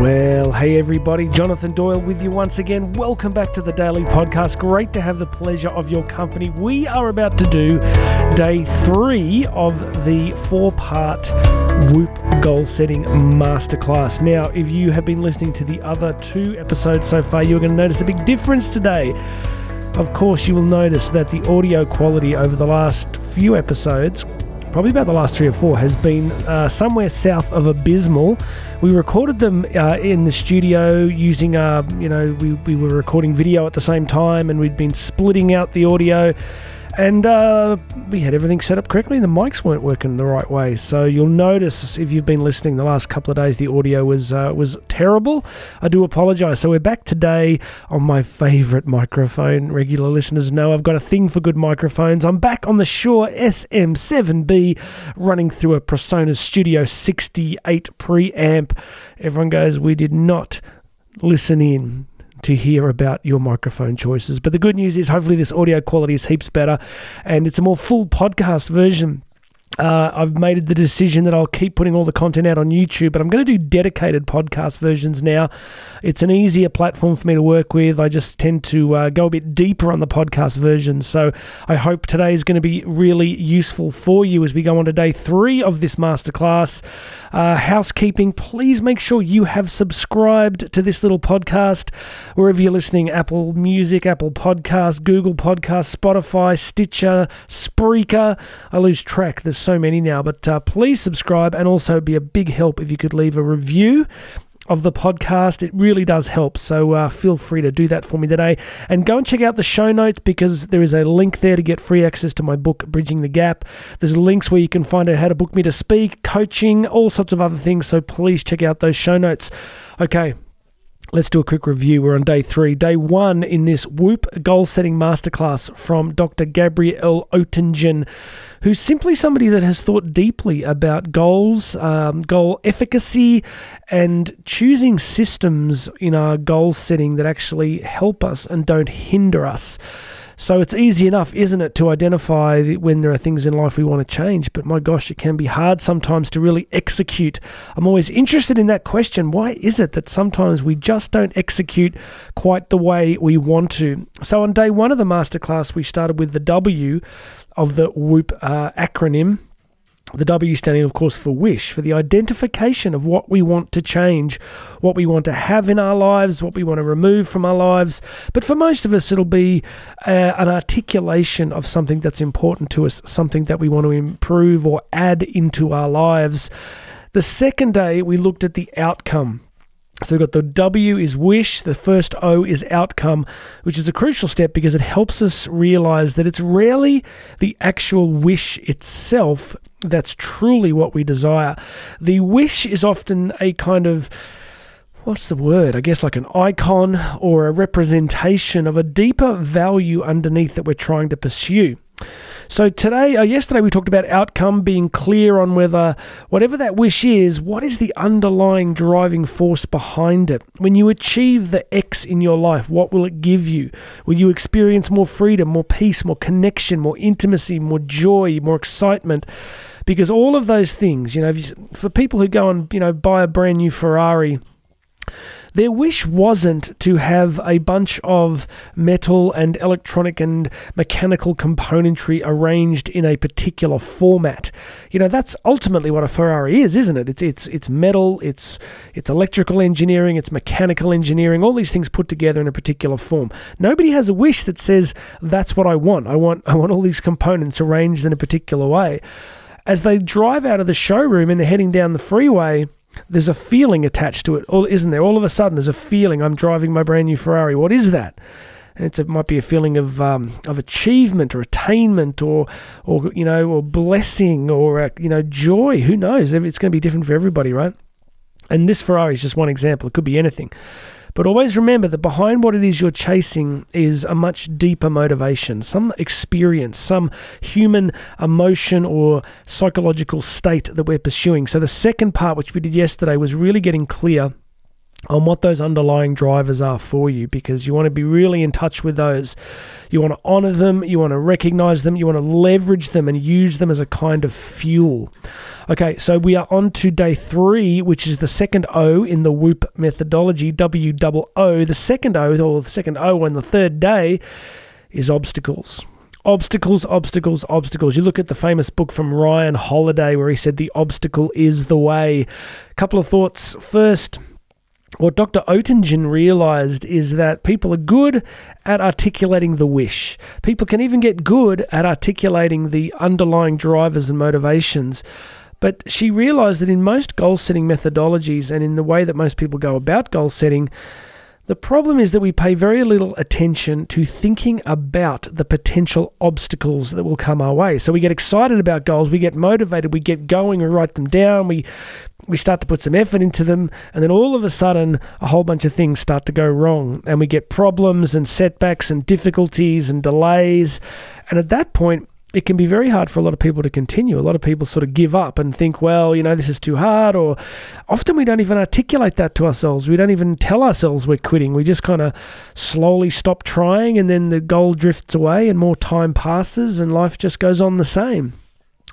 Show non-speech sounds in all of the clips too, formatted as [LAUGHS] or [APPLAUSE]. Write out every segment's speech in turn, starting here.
Well, hey everybody, Jonathan Doyle with you once again. Welcome back to the Daily Podcast. Great to have the pleasure of your company. We are about to do day three of the four part WOOP goal setting masterclass. Now, if you have been listening to the other two episodes so far, you're going to notice a big difference today. Of course, you will notice that the audio quality over the last few episodes probably about the last three or four, has been uh, somewhere south of abysmal. We recorded them uh, in the studio using, uh, you know, we, we were recording video at the same time and we'd been splitting out the audio and uh, we had everything set up correctly. The mics weren't working the right way, so you'll notice if you've been listening the last couple of days, the audio was uh, was terrible. I do apologise. So we're back today on my favourite microphone. Regular listeners know I've got a thing for good microphones. I'm back on the Shure SM7B, running through a PreSonus Studio 68 preamp. Everyone goes, we did not listen in to hear about your microphone choices. But the good news is, hopefully, this audio quality is heaps better and it's a more full podcast version uh, I've made the decision that I'll keep putting all the content out on YouTube, but I'm going to do dedicated podcast versions now. It's an easier platform for me to work with. I just tend to uh, go a bit deeper on the podcast version. So I hope today is going to be really useful for you as we go on to day three of this masterclass. Uh, housekeeping, please make sure you have subscribed to this little podcast wherever you're listening Apple Music, Apple Podcast, Google Podcast, Spotify, Stitcher, Spreaker. I lose track. There's so many now, but uh, please subscribe and also be a big help if you could leave a review of the podcast. It really does help. So uh, feel free to do that for me today. And go and check out the show notes because there is a link there to get free access to my book, Bridging the Gap. There's links where you can find out how to book me to speak, coaching, all sorts of other things. So please check out those show notes. Okay, Let's do a quick review. We're on day three. Day one in this WOOP goal setting masterclass from Dr. Gabrielle Oettingen, who's simply somebody that has thought deeply about goals, um, goal efficacy, and choosing systems in our goal setting that actually help us and don't hinder us. So it's easy enough, isn't it, to identify when there are things in life we want to change. But my gosh, it can be hard sometimes to really execute. I'm always interested in that question. Why is it that sometimes we just don't execute quite the way we want to? So on day one of the masterclass, we started with the W of the WOOP uh, acronym the W standing, of course, for wish, for the identification of what we want to change, what we want to have in our lives, what we want to remove from our lives. But for most of us, it'll be uh, an articulation of something that's important to us, something that we want to improve or add into our lives. The second day, we looked at the outcome. So we've got the W is wish, the first O is outcome, which is a crucial step because it helps us realize that it's rarely the actual wish itself that's truly what we desire. The wish is often a kind of what's the word? I guess like an icon or a representation of a deeper value underneath that we're trying to pursue. So today, uh, yesterday, we talked about outcome, being clear on whether whatever that wish is, what is the underlying driving force behind it? When you achieve the X in your life, what will it give you? Will you experience more freedom, more peace, more connection, more intimacy, more joy, more excitement? Because all of those things, you know, for people who go and you know buy a brand new Ferrari their wish wasn't to have a bunch of metal and electronic and mechanical componentry arranged in a particular format. You know, that's ultimately what a Ferrari is, isn't it? It's it's it's metal, it's it's electrical engineering, it's mechanical engineering, all these things put together in a particular form. Nobody has a wish that says that's what I want. I want I want all these components arranged in a particular way. As they drive out of the showroom and they're heading down the freeway, there's a feeling attached to it, isn't there? All of a sudden, there's a feeling. I'm driving my brand new Ferrari. What is that? It's, it might be a feeling of um, of achievement or attainment or or you know or blessing or uh, you know joy. Who knows? It's going to be different for everybody, right? And this Ferrari is just one example. It could be anything. But always remember that behind what it is you're chasing is a much deeper motivation, some experience, some human emotion or psychological state that we're pursuing. So the second part, which we did yesterday, was really getting clear on what those underlying drivers are for you because you want to be really in touch with those. You want to honor them, you want to recognize them, you want to leverage them and use them as a kind of fuel. Okay, so we are on to day three, which is the second O in the WOOP methodology, W double O. The second O, or the second O on the third day, is obstacles. Obstacles, obstacles, obstacles. You look at the famous book from Ryan Holiday where he said the obstacle is the way. A couple of thoughts. First, what Dr. Oettingen realized is that people are good at articulating the wish. People can even get good at articulating the underlying drivers and motivations. But she realized that in most goal setting methodologies and in the way that most people go about goal setting, the problem is that we pay very little attention to thinking about the potential obstacles that will come our way. So we get excited about goals, we get motivated, we get going, we write them down, we we start to put some effort into them, and then all of a sudden, a whole bunch of things start to go wrong, and we get problems and setbacks and difficulties and delays. And at that point, it can be very hard for a lot of people to continue. A lot of people sort of give up and think, well, you know, this is too hard. Or often we don't even articulate that to ourselves. We don't even tell ourselves we're quitting. We just kind of slowly stop trying and then the goal drifts away and more time passes and life just goes on the same.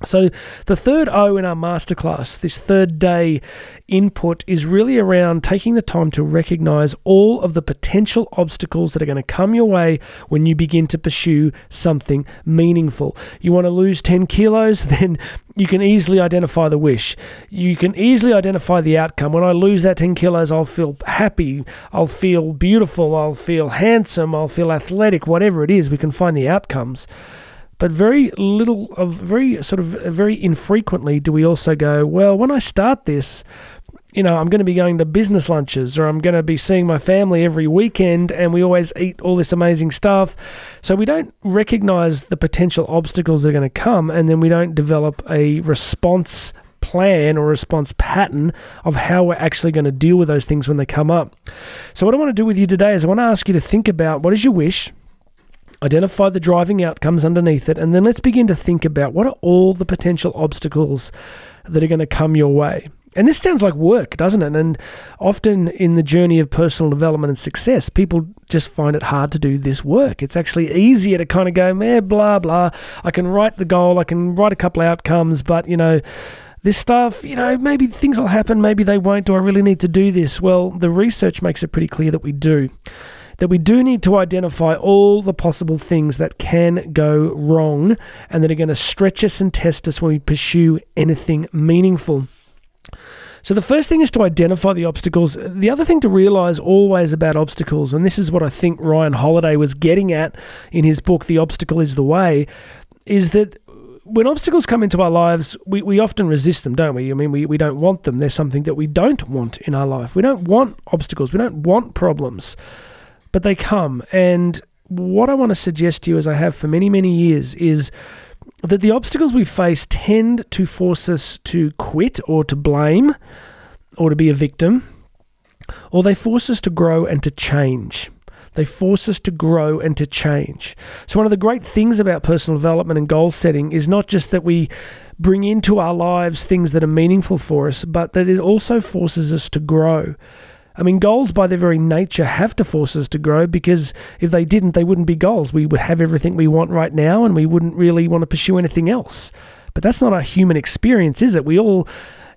So, the third O in our masterclass, this third day input, is really around taking the time to recognize all of the potential obstacles that are going to come your way when you begin to pursue something meaningful. You want to lose 10 kilos, [LAUGHS] then you can easily identify the wish. You can easily identify the outcome. When I lose that 10 kilos, I'll feel happy, I'll feel beautiful, I'll feel handsome, I'll feel athletic, whatever it is, we can find the outcomes but very little of very sort of very infrequently do we also go well when i start this you know i'm going to be going to business lunches or i'm going to be seeing my family every weekend and we always eat all this amazing stuff. So we don't recognize the potential obstacles that are going to come and then we don't develop a response plan or response pattern of how we're actually going to deal with those things when they come up. So what i want to do with you today is i want to ask you to think about what is your wish identify the driving outcomes underneath it, and then let's begin to think about what are all the potential obstacles that are going to come your way. And this sounds like work, doesn't it? And often in the journey of personal development and success, people just find it hard to do this work. It's actually easier to kind of go, meh, blah, blah. I can write the goal, I can write a couple outcomes, but, you know, this stuff, you know, maybe things will happen, maybe they won't. Do I really need to do this? Well, the research makes it pretty clear that we do that we do need to identify all the possible things that can go wrong and that are going to stretch us and test us when we pursue anything meaningful. So, the first thing is to identify the obstacles. The other thing to realize always about obstacles, and this is what I think Ryan Holiday was getting at in his book, The Obstacle is the Way, is that when obstacles come into our lives, we, we often resist them, don't we? I mean, we, we don't want them. They're something that we don't want in our life. We don't want obstacles, we don't want problems but they come. And what I want to suggest to you, as I have for many, many years, is that the obstacles we face tend to force us to quit or to blame or to be a victim, or they force us to grow and to change. They force us to grow and to change. So, one of the great things about personal development and goal setting is not just that we bring into our lives things that are meaningful for us, but that it also forces us to grow. I mean, goals by their very nature have to force us to grow because if they didn't, they wouldn't be goals. We would have everything we want right now and we wouldn't really want to pursue anything else. But that's not a human experience, is it? We all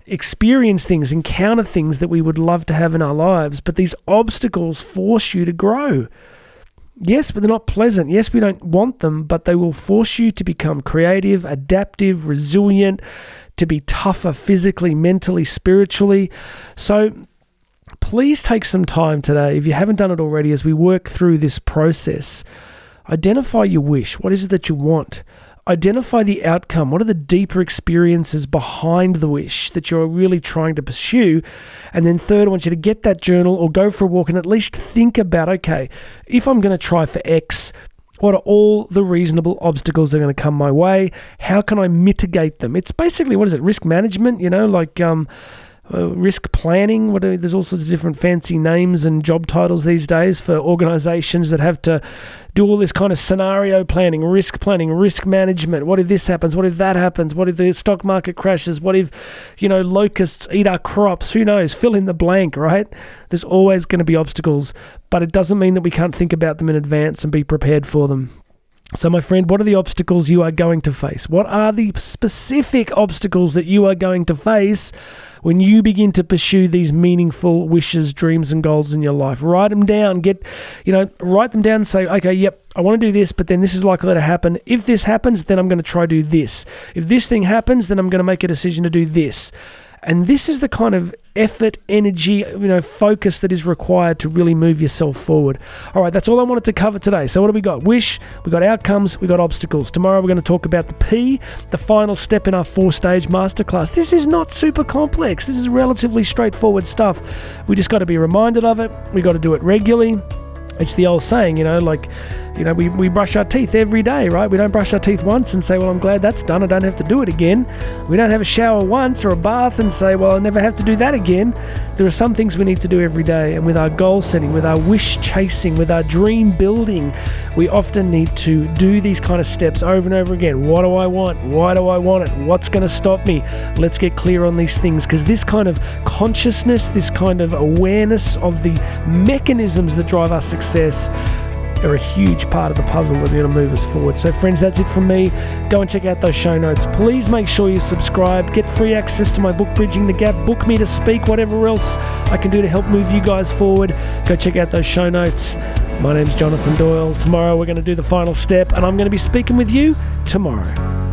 experience things, encounter things that we would love to have in our lives, but these obstacles force you to grow. Yes, but they're not pleasant. Yes, we don't want them, but they will force you to become creative, adaptive, resilient, to be tougher physically, mentally, spiritually. So please take some time today, if you haven't done it already, as we work through this process. Identify your wish. What is it that you want? Identify the outcome. What are the deeper experiences behind the wish that you're really trying to pursue? And then, third, I want you to get that journal or go for a walk and at least think about okay, if I'm going to try for X, what are all the reasonable obstacles that are going to come my way? How can I mitigate them? It's basically, what is it, risk management? You know, like, um, uh, risk planning. What are, there's all sorts of different fancy names and job titles these days for organizations that have to do all this kind of scenario planning, risk planning, risk management. What if this happens? What if that happens? What if the stock market crashes? What if, you know, locusts eat our crops? Who knows? Fill in the blank, right? There's always going to be obstacles, but it doesn't mean that we can't think about them in advance and be prepared for them. So, my friend, what are the obstacles you are going to face? What are the specific obstacles that you are going to face when you begin to pursue these meaningful wishes, dreams, and goals in your life? Write them down. Get, you know, write them down and say, okay, yep, I want to do this, but then this is likely to happen. If this happens, then I'm going to try do this. If this thing happens, then I'm going to make a decision to do this. And this is the kind of effort, energy, you know, focus that is required to really move yourself forward. All right, that's all I wanted to cover today. So what do we got? Wish, we got outcomes, we got obstacles. Tomorrow we're going to talk about the P, the final step in our four-stage masterclass. This is not super complex. This is relatively straightforward stuff. We just got to be reminded of it. We got to do it regularly. It's the old saying, you know, like you know, we, we brush our teeth every day, right? We don't brush our teeth once and say, well, I'm glad that's done. I don't have to do it again. We don't have a shower once or a bath and say, well, I never have to do that again. There are some things we need to do every day. And with our goal setting, with our wish chasing, with our dream building, we often need to do these kind of steps over and over again. What do I want? Why do I want it? What's going to stop me? Let's get clear on these things because this kind of consciousness, this kind of awareness of the mechanisms that drive our success are a huge part of the puzzle that are going to move us forward. So, friends, that's it from me. Go and check out those show notes. Please make sure you subscribe, get free access to my book, Bridging the Gap, book me to speak, whatever else I can do to help move you guys forward. Go check out those show notes. My name's Jonathan Doyle. Tomorrow we're going to do the final step, and I'm going to be speaking with you tomorrow.